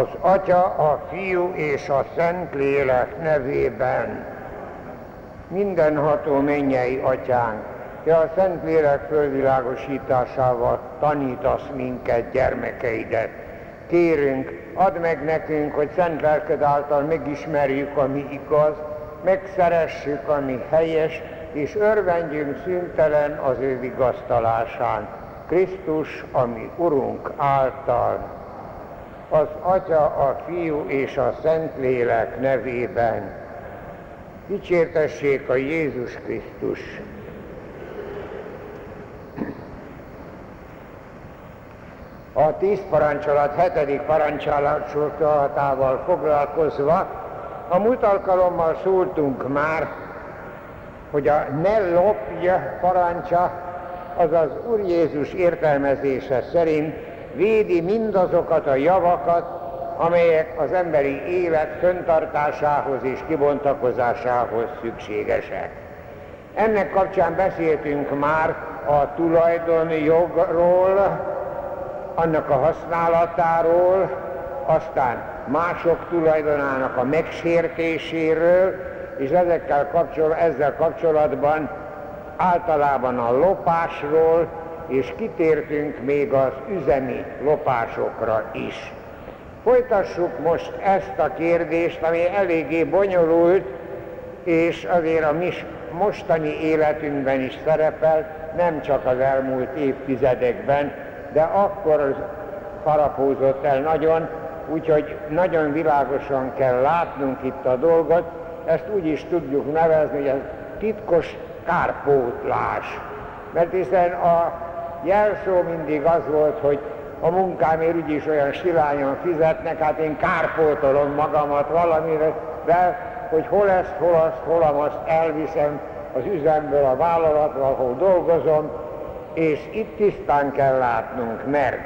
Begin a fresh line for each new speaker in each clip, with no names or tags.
Az Atya, a Fiú és a Szentlélek nevében. Mindenható mennyei Atyánk, Te a Szentlélek fölvilágosításával tanítasz minket, gyermekeidet. Kérünk, add meg nekünk, hogy szent lelked által megismerjük, ami igaz, megszeressük, ami helyes, és örvendjünk szüntelen az ő vigasztalásán. Krisztus, ami Urunk által az Atya, a Fiú és a Szentlélek nevében. Dicsértessék a Jézus Krisztus! A tíz parancsolat hetedik parancsolatával foglalkozva, a múlt alkalommal szóltunk már, hogy a ne lopj parancsa, az az Úr Jézus értelmezése szerint védi mindazokat a javakat, amelyek az emberi élet föntartásához és kibontakozásához szükségesek. Ennek kapcsán beszéltünk már a tulajdonjogról, annak a használatáról, aztán mások tulajdonának a megsértéséről, és ezekkel kapcsol, ezzel kapcsolatban általában a lopásról, és kitértünk még az üzemi lopásokra is. Folytassuk most ezt a kérdést, ami eléggé bonyolult, és azért a mi mostani életünkben is szerepel, nem csak az elmúlt évtizedekben, de akkor harapózott el nagyon, úgyhogy nagyon világosan kell látnunk itt a dolgot, ezt úgy is tudjuk nevezni, hogy ez titkos kárpótlás. Mert hiszen a jelszó mindig az volt, hogy a munkámért úgyis olyan silányan fizetnek, hát én kárpótolom magamat valamire, de hogy hol ezt, hol azt, hol azt elviszem az üzemből a vállalatról, ahol dolgozom, és itt tisztán kell látnunk, mert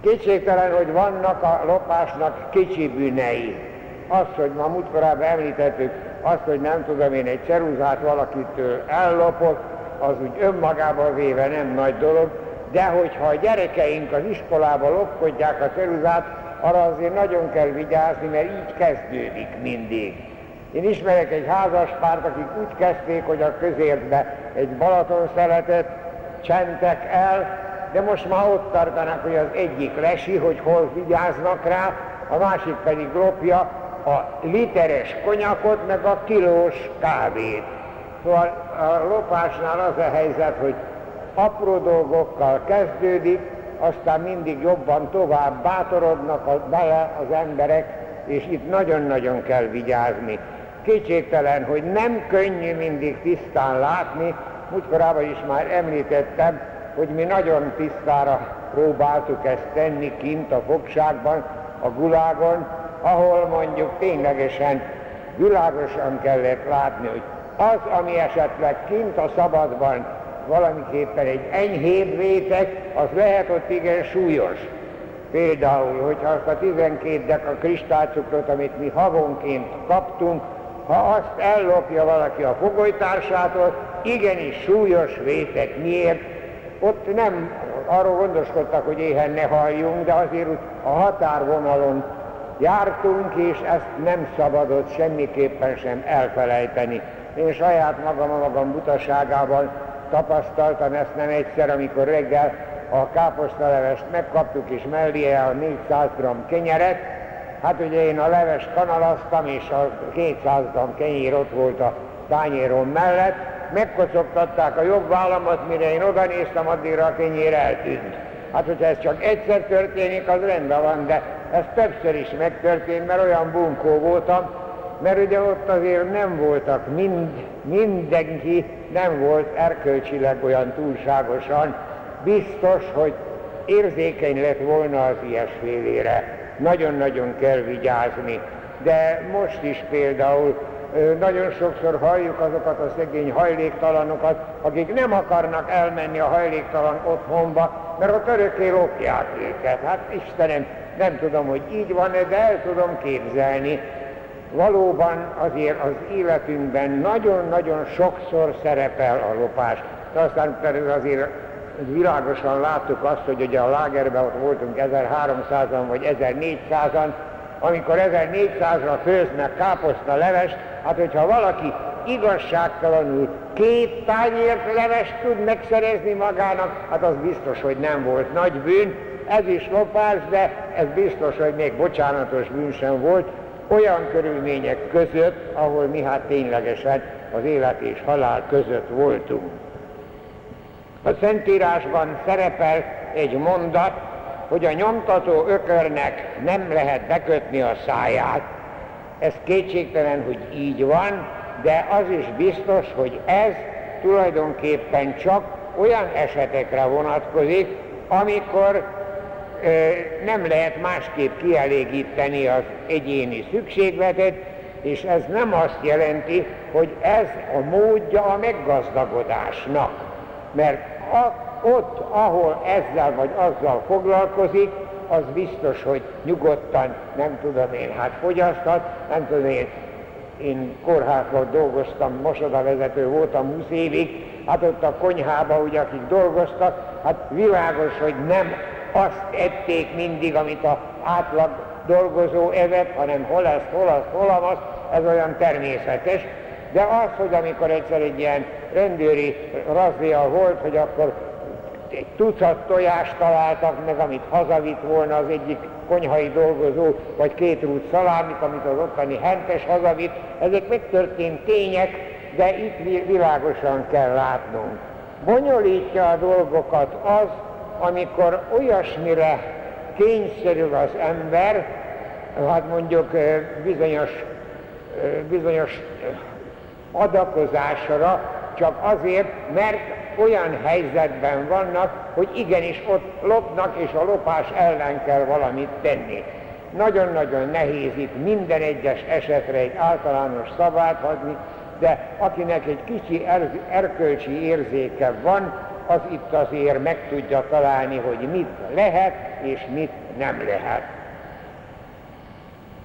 kétségtelen, hogy vannak a lopásnak kicsi bűnei. Az, hogy ma múltkorában említettük, azt, hogy nem tudom én egy ceruzát valakitől ellopok, az úgy önmagában véve nem nagy dolog, de hogyha a gyerekeink az iskolába lopkodják a ceruzát, arra azért nagyon kell vigyázni, mert így kezdődik mindig. Én ismerek egy házaspárt, akik úgy kezdték, hogy a közértbe egy Balaton szeletet csentek el, de most már ott tartanak, hogy az egyik lesi, hogy hol vigyáznak rá, a másik pedig lopja a literes konyakot, meg a kilós kávét. Szóval a lopásnál az a helyzet, hogy apró dolgokkal kezdődik, aztán mindig jobban tovább bátorodnak bele az emberek, és itt nagyon-nagyon kell vigyázni. Kétségtelen, hogy nem könnyű mindig tisztán látni, múltkorában is már említettem, hogy mi nagyon tisztára próbáltuk ezt tenni kint a fogságban, a gulágon, ahol mondjuk ténylegesen világosan kellett látni, hogy az, ami esetleg kint a szabadban valamiképpen egy enyhébb vétek, az lehet ott igen súlyos. Például, hogyha azt a 12 dek a kristálycukrot, amit mi havonként kaptunk, ha azt ellopja valaki a fogolytársától, igenis súlyos vétek. Miért? Ott nem arról gondoskodtak, hogy éhen ne halljunk, de azért a határvonalon jártunk, és ezt nem szabadott semmiképpen sem elfelejteni. Én saját magam a magam butaságával tapasztaltam ezt nem egyszer, amikor reggel a káposztalevest megkaptuk, és mellé a 400 g kenyeret, Hát ugye én a levest kanalaztam, és a 200 g kenyér ott volt a tányérom mellett, megkocogtatták a jobb vállamat, mire én oda néztem, addigra a kenyér eltűnt. Hát, hogyha ez csak egyszer történik, az rendben van, de ez többször is megtörtént, mert olyan bunkó voltam, mert ugye ott azért nem voltak mind, mindenki, nem volt erkölcsileg olyan túlságosan biztos, hogy érzékeny lett volna az ilyesfélére. Nagyon-nagyon kell vigyázni. De most is például nagyon sokszor halljuk azokat a szegény hajléktalanokat, akik nem akarnak elmenni a hajléktalan otthonba, mert ott örökké lopják őket. Hát Istenem, nem tudom, hogy így van-e, de el tudom képzelni, valóban azért az életünkben nagyon-nagyon sokszor szerepel a lopás. De aztán azért világosan láttuk azt, hogy ugye a lágerben ott voltunk 1300-an vagy 1400-an, amikor 1400-ra főznek káposzta levest, hát hogyha valaki igazságtalanul két tányért levest tud megszerezni magának, hát az biztos, hogy nem volt nagy bűn, ez is lopás, de ez biztos, hogy még bocsánatos bűn sem volt, olyan körülmények között, ahol mi hát ténylegesen az élet és halál között voltunk. A Szentírásban szerepel egy mondat, hogy a nyomtató ökörnek nem lehet bekötni a száját. Ez kétségtelen, hogy így van, de az is biztos, hogy ez tulajdonképpen csak olyan esetekre vonatkozik, amikor nem lehet másképp kielégíteni az egyéni szükségletet, és ez nem azt jelenti, hogy ez a módja a meggazdagodásnak. Mert ott, ahol ezzel vagy azzal foglalkozik, az biztos, hogy nyugodtan, nem tudom én, hát fogyaszthat, nem tudom én, én kórházban dolgoztam, mosodavezető voltam 20 évig, hát ott a konyhába, ugye, akik dolgoztak, hát világos, hogy nem azt ették mindig, amit a átlag dolgozó evett, hanem hol ezt, hol azt, hol azt, ez olyan természetes. De az, hogy amikor egyszer egy ilyen rendőri razzia volt, hogy akkor egy tucat tojást találtak meg, amit hazavitt volna az egyik konyhai dolgozó, vagy két rút szalámit, amit az ottani hentes hazavitt. Ezek megtörtént tények, de itt világosan kell látnunk. Bonyolítja a dolgokat az, amikor olyasmire kényszerül az ember, hát mondjuk bizonyos, bizonyos adakozásra, csak azért, mert olyan helyzetben vannak, hogy igenis ott lopnak, és a lopás ellen kell valamit tenni. Nagyon-nagyon nehéz itt minden egyes esetre egy általános szabályt adni, de akinek egy kicsi er- erkölcsi érzéke van, az itt azért meg tudja találni, hogy mit lehet és mit nem lehet.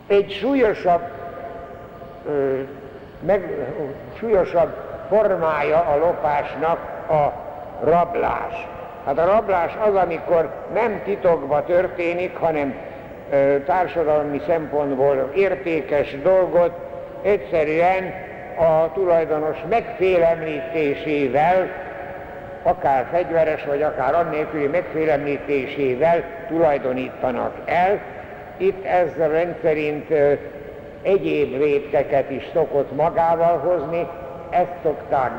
Egy súlyosabb, ö, meg, súlyosabb formája a lopásnak a rablás. Hát a rablás az, amikor nem titokba történik, hanem ö, társadalmi szempontból értékes dolgot egyszerűen a tulajdonos megfélemlítésével, akár fegyveres, vagy akár annélküli megfélemlítésével tulajdonítanak el. Itt ez rendszerint egyéb vétkeket is szokott magával hozni, ezt szokták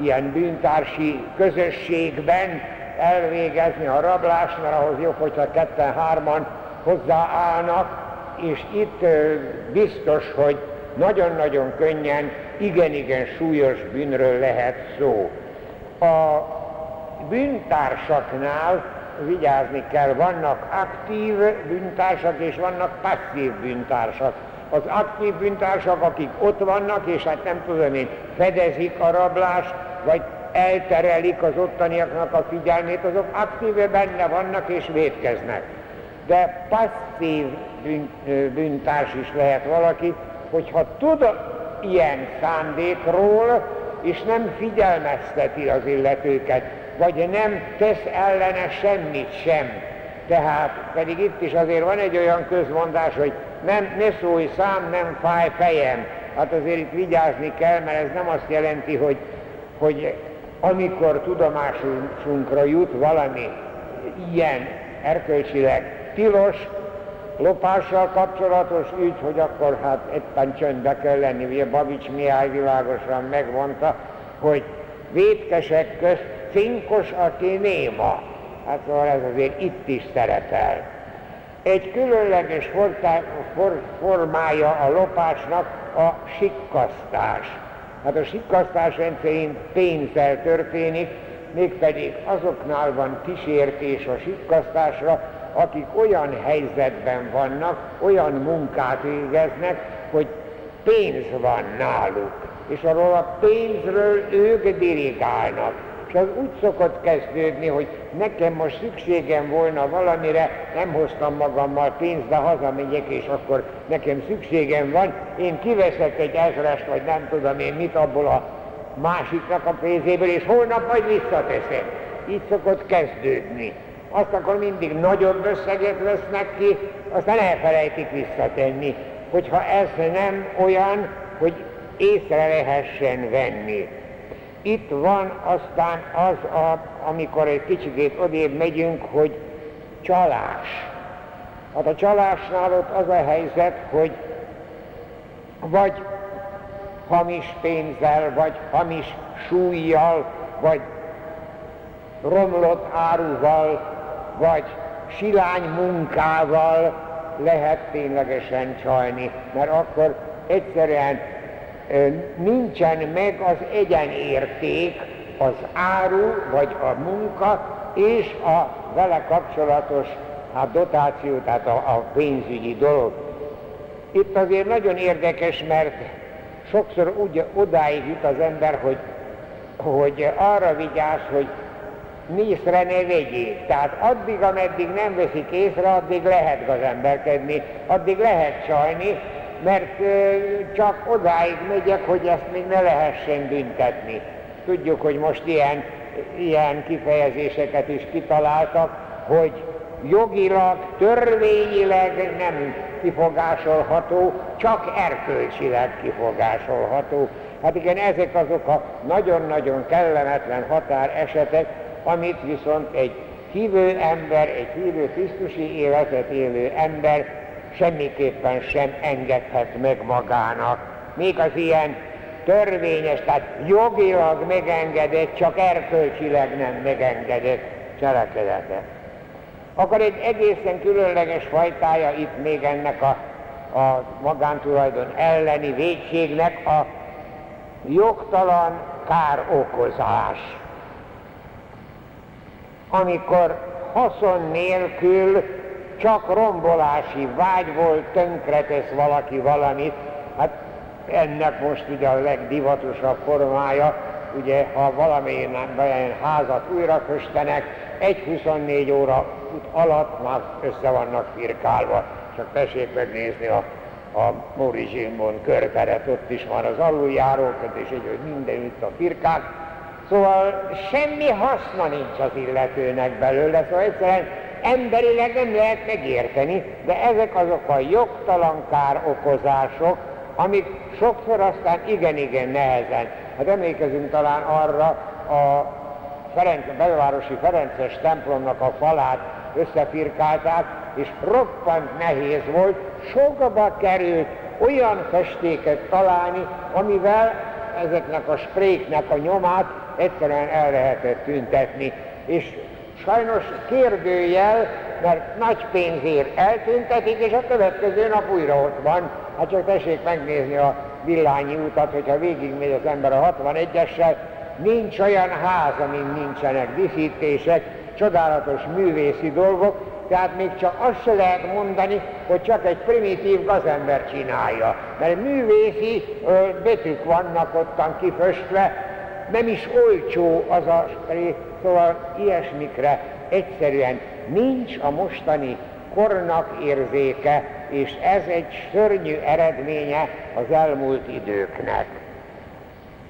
ilyen bűntársi közösségben elvégezni a rablást, mert ahhoz jobb, hogyha ketten-hárman hozzáállnak, és itt biztos, hogy nagyon-nagyon könnyen, igen-igen súlyos bűnről lehet szó. A bűntársaknál vigyázni kell, vannak aktív bűntársak és vannak passzív bűntársak. Az aktív bűntársak, akik ott vannak, és hát nem tudom én, fedezik a rablást, vagy elterelik az ottaniaknak a figyelmét, azok aktíve benne vannak és védkeznek. De passzív bűn, bűntárs is lehet valaki, hogyha tud ilyen szándékról, és nem figyelmezteti az illetőket, vagy nem tesz ellene semmit sem. Tehát pedig itt is azért van egy olyan közmondás, hogy nem, ne szólj szám, nem fáj fejem. Hát azért itt vigyázni kell, mert ez nem azt jelenti, hogy, hogy amikor tudomásunkra jut valami ilyen erkölcsileg tilos, lopással kapcsolatos ügy, hogy akkor hát éppen csöndbe kell lenni. Ugye Babics Mihály világosan megmondta, hogy vétkesek közt cinkos, aki néma. Hát szóval ez azért itt is szerepel. Egy különleges formája a lopásnak a sikkasztás. Hát a sikkasztás rendszerint pénzzel történik, mégpedig azoknál van kísértés a sikkasztásra, akik olyan helyzetben vannak, olyan munkát végeznek, hogy pénz van náluk, és arról a pénzről ők dirigálnak és az úgy szokott kezdődni, hogy nekem most szükségem volna valamire, nem hoztam magammal pénzt, de hazamegyek, és akkor nekem szükségem van, én kiveszek egy ezrest, vagy nem tudom én mit abból a másiknak a pénzéből, és holnap majd visszateszem. így szokott kezdődni. Azt akkor mindig nagyobb összeget vesznek ki, aztán elfelejtik visszatenni, hogyha ez nem olyan, hogy észre lehessen venni. Itt van aztán az, a, amikor egy kicsikét odébb megyünk, hogy csalás. Hát a csalásnál ott az a helyzet, hogy vagy hamis pénzzel, vagy hamis súlyjal, vagy romlott áruval, vagy silány munkával lehet ténylegesen csalni, mert akkor egyszerűen nincsen meg az egyenérték az áru, vagy a munka, és a vele kapcsolatos hát dotáció, tehát a, a pénzügyi dolog. Itt azért nagyon érdekes, mert sokszor úgy, odáig jut az ember, hogy, hogy arra vigyáz, hogy mészre ne vegyék. Tehát addig, ameddig nem veszik észre, addig lehet gazemberkedni, addig lehet sajni, mert csak odáig megyek, hogy ezt még ne lehessen büntetni. Tudjuk, hogy most ilyen, ilyen kifejezéseket is kitaláltak, hogy jogilag, törvényileg nem kifogásolható, csak erkölcsileg kifogásolható. Hát igen, ezek azok a nagyon-nagyon kellemetlen határ esetek, amit viszont egy hívő ember, egy hívő Krisztusi életet élő ember semmiképpen sem engedhet meg magának. Még az ilyen törvényes, tehát jogilag megengedett, csak erkölcsileg nem megengedett cselekedetek. Akkor egy egészen különleges fajtája itt még ennek a, a magántulajdon elleni védségnek a jogtalan károkozás. Amikor haszon nélkül csak rombolási vágy volt, tönkretesz valaki valamit, hát ennek most ugye a legdivatosabb formája, ugye ha valamilyen, házat újra köstenek, egy 24 óra alatt már össze vannak firkálva. Csak tessék megnézni a, a Móri Zsimbon körteret, ott is van az aluljárókat, és egy, hogy mindenütt a firkák. Szóval semmi haszna nincs az illetőnek belőle, szóval egyszerűen emberileg nem lehet megérteni, de ezek azok a jogtalan kár okozások, amik sokszor aztán igen-igen nehezen. Hát emlékezünk talán arra a Ferenc, belvárosi Ferences templomnak a falát összefirkálták, és roppant nehéz volt, sokba került olyan festéket találni, amivel ezeknek a spréknek a nyomát egyszerűen el lehetett tüntetni. És sajnos kérdőjel, mert nagy pénzért eltüntetik, és a következő nap újra ott van. Hát csak tessék megnézni a villányi utat, hogyha végigmegy az ember a 61-essel, nincs olyan ház, amin nincsenek díszítések, csodálatos művészi dolgok, tehát még csak azt se lehet mondani, hogy csak egy primitív gazember csinálja. Mert művészi ö, betűk vannak ottan kiföstve, nem is olcsó az a szóval ilyesmikre egyszerűen nincs a mostani kornak érzéke, és ez egy szörnyű eredménye az elmúlt időknek.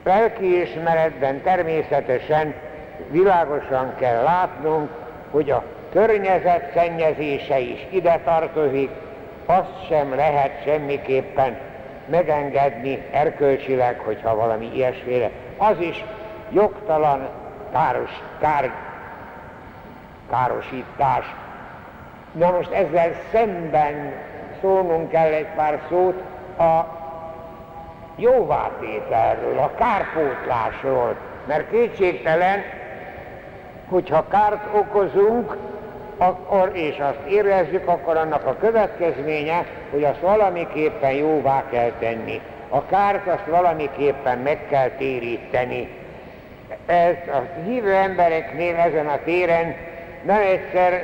Lelkiismeretben természetesen világosan kell látnunk, hogy a környezet szennyezése is ide tartozik, azt sem lehet semmiképpen megengedni erkölcsileg, hogyha valami ilyesféle. Az is jogtalan káros, kár, károsítás. Na most ezzel szemben szólnunk kell egy pár szót a jóvátételről, a kárpótlásról, mert kétségtelen, hogyha kárt okozunk, akkor, és azt érezzük, akkor annak a következménye, hogy azt valamiképpen jóvá kell tenni. A kárt azt valamiképpen meg kell téríteni. Ez a hívő embereknél ezen a téren nem egyszer,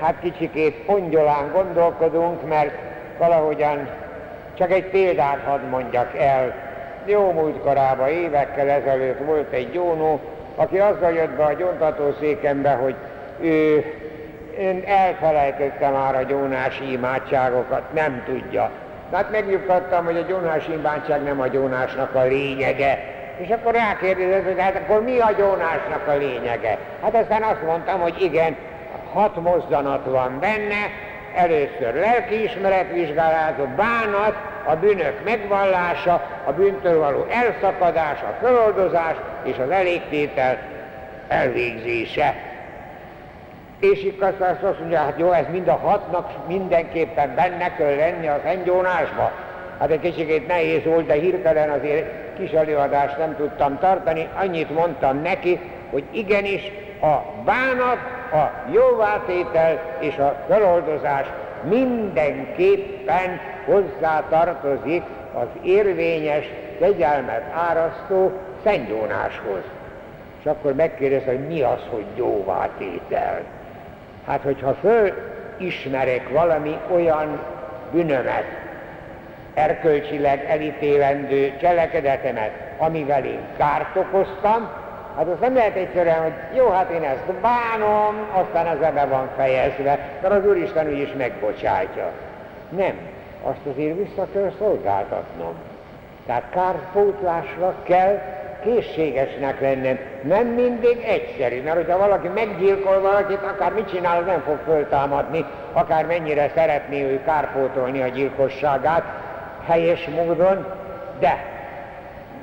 hát kicsikét pongyolán gondolkodunk, mert valahogyan csak egy példát hadd mondjak el. Jó múltkorában, évekkel ezelőtt volt egy gyónó, aki azzal jött be a gyontatószékembe, hogy ő én elfelejtette már a gyónási imádságokat, nem tudja. Hát megnyugtattam, hogy a gyónási imádság nem a gyónásnak a lényege, És akkor rákérdezett, hogy hát akkor mi a gyónásnak a lényege? Hát aztán azt mondtam, hogy igen, hat mozzanat van benne, először lelkiismeretvizsgálat, bánat, a bűnök megvallása, a bűntől való elszakadás, a feloldozás és az elégtétel elvégzése. És itt azt mondja, hát jó, ez mind a hatnak mindenképpen benne kell lenni a szentgyónásba. Hát egy kicsit nehéz volt, de hirtelen azért kis előadást nem tudtam tartani. Annyit mondtam neki, hogy igenis a bánat, a jóvátétel és a feloldozás mindenképpen hozzá tartozik az érvényes, kegyelmet árasztó szentgyónáshoz. És akkor megkérdez, hogy mi az, hogy jóvátétel. Hát, hogyha fölismerek valami olyan bűnömet, erkölcsileg elítélendő cselekedetemet, amivel én kárt okoztam, hát azt nem lehet egyszerűen, hogy jó, hát én ezt bánom, aztán az ebbe van fejezve, mert az Úristen úgyis megbocsátja. Nem, azt azért vissza kell szolgáltatnom. Tehát kárpótlásra kell készségesnek lennem. Nem mindig egyszerű, mert hogyha valaki meggyilkol valakit, akár mit csinál, nem fog föltámadni, akár mennyire szeretné ő kárpótolni a gyilkosságát helyes módon, de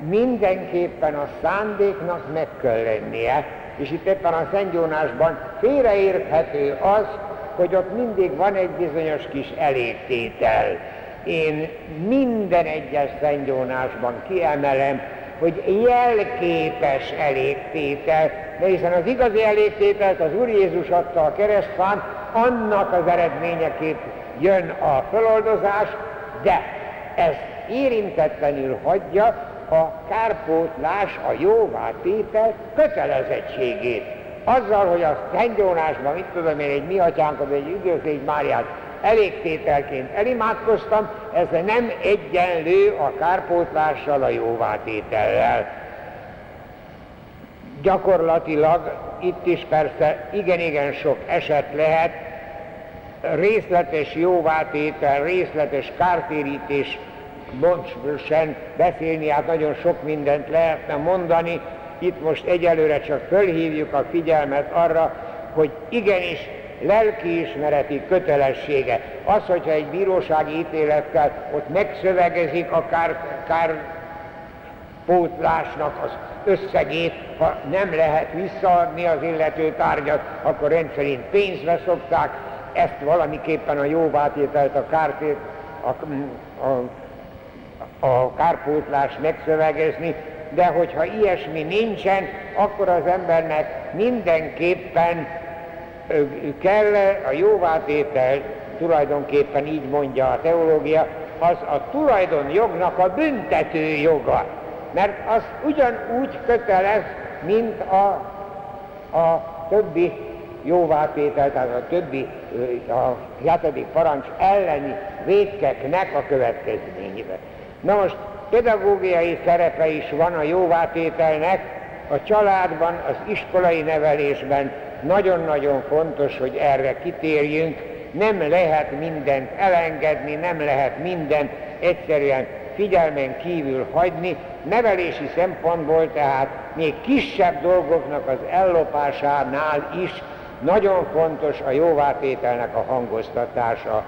mindenképpen a szándéknak meg kell lennie, és itt éppen a Szentgyónásban félreérthető az, hogy ott mindig van egy bizonyos kis elégtétel. Én minden egyes Szentgyónásban kiemelem, hogy jelképes elégtétel, de hiszen az igazi elégtételt az Úr Jézus adta a keresztfán, annak az eredményeképp jön a feloldozás, de ez érintetlenül hagyja a kárpótlás, a jóvátétel kötelezettségét. Azzal, hogy a szentgyónásban, mit tudom én, egy mi atyánkat, egy üdvözlégy Máriát elégtételként elimádkoztam, ez nem egyenlő a kárpótlással, a jóvátétellel. Gyakorlatilag itt is persze igen-igen sok eset lehet, részletes jóvátétel, részletes kártérítés, sem beszélni, hát nagyon sok mindent lehetne mondani, itt most egyelőre csak fölhívjuk a figyelmet arra, hogy igenis lelkiismereti kötelessége. Az, hogyha egy bírósági ítélettel ott megszövegezik a kár, kár pótlásnak az összegét, ha nem lehet visszaadni az illető tárgyat, akkor rendszerint pénzbe szokták, ezt valamiképpen a jóvátételt, a kártét, a, a, a kárpótlás megszövegezni, de hogyha ilyesmi nincsen, akkor az embernek mindenképpen kell a jóvátétel, tulajdonképpen így mondja a teológia, az a tulajdonjognak a büntető joga. Mert az ugyanúgy kötelez, mint a, a többi jóvátétel, tehát a többi, a hetedik parancs elleni vétkeknek a következményébe. Na most pedagógiai szerepe is van a jóvátételnek, a családban, az iskolai nevelésben, nagyon-nagyon fontos, hogy erre kitérjünk, nem lehet mindent elengedni, nem lehet mindent egyszerűen figyelmen kívül hagyni, nevelési szempontból tehát még kisebb dolgoknak az ellopásánál is nagyon fontos a jóvátételnek a hangoztatása.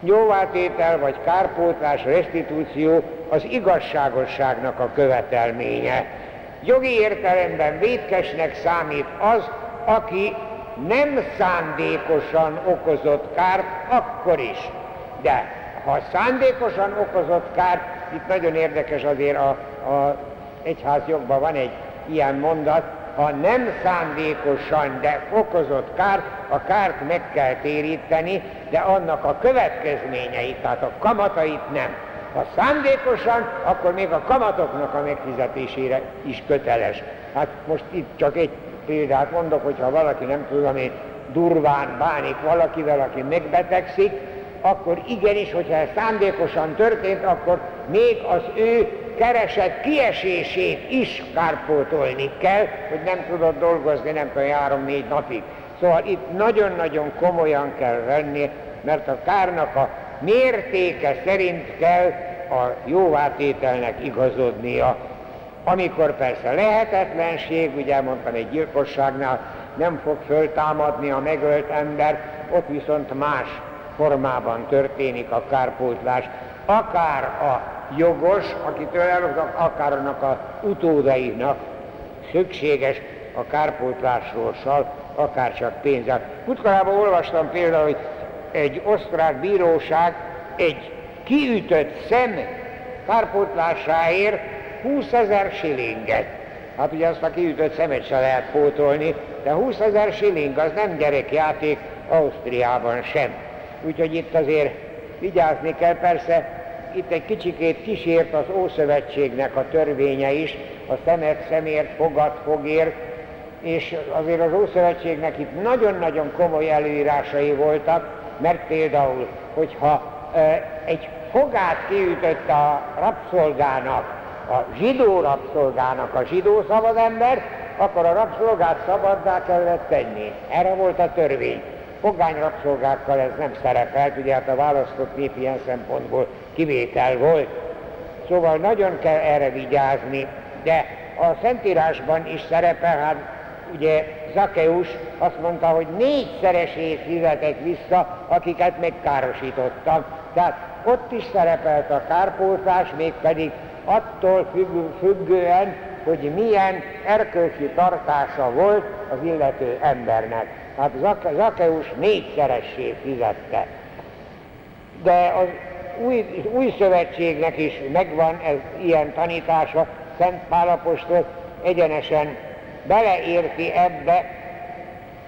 Jóvátétel vagy kárpótlás, restitúció az igazságosságnak a követelménye. Jogi értelemben vétkesnek számít az, aki nem szándékosan okozott kárt, akkor is. De ha szándékosan okozott kárt, itt nagyon érdekes azért a, a egyházjogban van egy ilyen mondat, ha nem szándékosan, de okozott kárt, a kárt meg kell téríteni, de annak a következményeit, tehát a kamatait nem. Ha szándékosan, akkor még a kamatoknak a megfizetésére is köteles. Hát most itt csak egy példát mondok, hogyha valaki nem tudom én durván bánik valakivel, aki megbetegszik, akkor igenis, hogyha ez szándékosan történt, akkor még az ő keresett kiesését is kárpótolni kell, hogy nem tudod dolgozni, nem tudom, három-négy napig. Szóval itt nagyon-nagyon komolyan kell venni, mert a kárnak a mértéke szerint kell a jóvátételnek igazodnia. Amikor persze lehetetlenség, ugye mondtam egy gyilkosságnál nem fog föltámadni a megölt ember, ott viszont más formában történik a kárpótlás. Akár a jogos, akitől elhoznak, akár annak a utódainak szükséges a kárpótlásról sal, akár csak pénzzel. Mutkorában olvastam például, hogy egy osztrák bíróság egy kiütött szem kárpótlásáért 20 ezer silinget. Hát ugye azt a kiütött szemet se lehet pótolni, de 20 ezer siling az nem gyerekjáték Ausztriában sem. Úgyhogy itt azért vigyázni kell, persze itt egy kicsikét kísért az Ószövetségnek a törvénye is, a szemet szemért, fogat fogért, és azért az Ószövetségnek itt nagyon-nagyon komoly előírásai voltak, mert például, hogyha egy fogát kiütött a rabszolgának, a zsidó rabszolgának a zsidó szabadember, akkor a rabszolgát szabaddá kellett tenni. Erre volt a törvény. Fogány rabszolgákkal ez nem szerepelt, ugye hát a választott nép ilyen szempontból kivétel volt. Szóval nagyon kell erre vigyázni, de a Szentírásban is szerepel, hát ugye Zakeus azt mondta, hogy négyszeresét fizetett vissza, akiket megkárosítottam. Tehát ott is szerepelt a kárpótlás, mégpedig attól függően, hogy milyen erkölcsi tartása volt az illető embernek. Hát Zakeus négyszeressé fizette. De az új, új szövetségnek is megvan ez ilyen tanítása, Szent Pálapostól egyenesen beleérti ebbe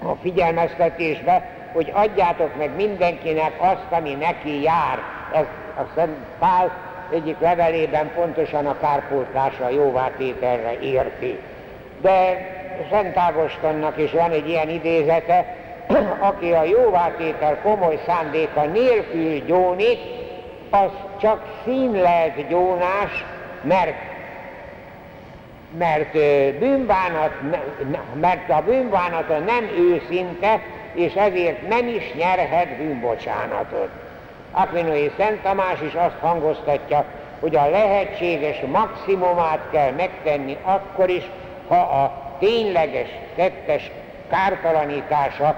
a figyelmeztetésbe, hogy adjátok meg mindenkinek azt, ami neki jár. Ez a Szent Pál egyik levelében pontosan a kárpótlása jóvátételre érti. De Szent Ágostonnak is van egy ilyen idézete, aki a jóvátétel komoly szándéka nélkül gyónik, az csak színlelt gyónás, mert mert, bűnbánat, mert a bűnbánata nem őszinte, és ezért nem is nyerhet bűnbocsánatot. Akvinói Szent Tamás is azt hangoztatja, hogy a lehetséges maximumát kell megtenni akkor is, ha a tényleges tettes kártalanítása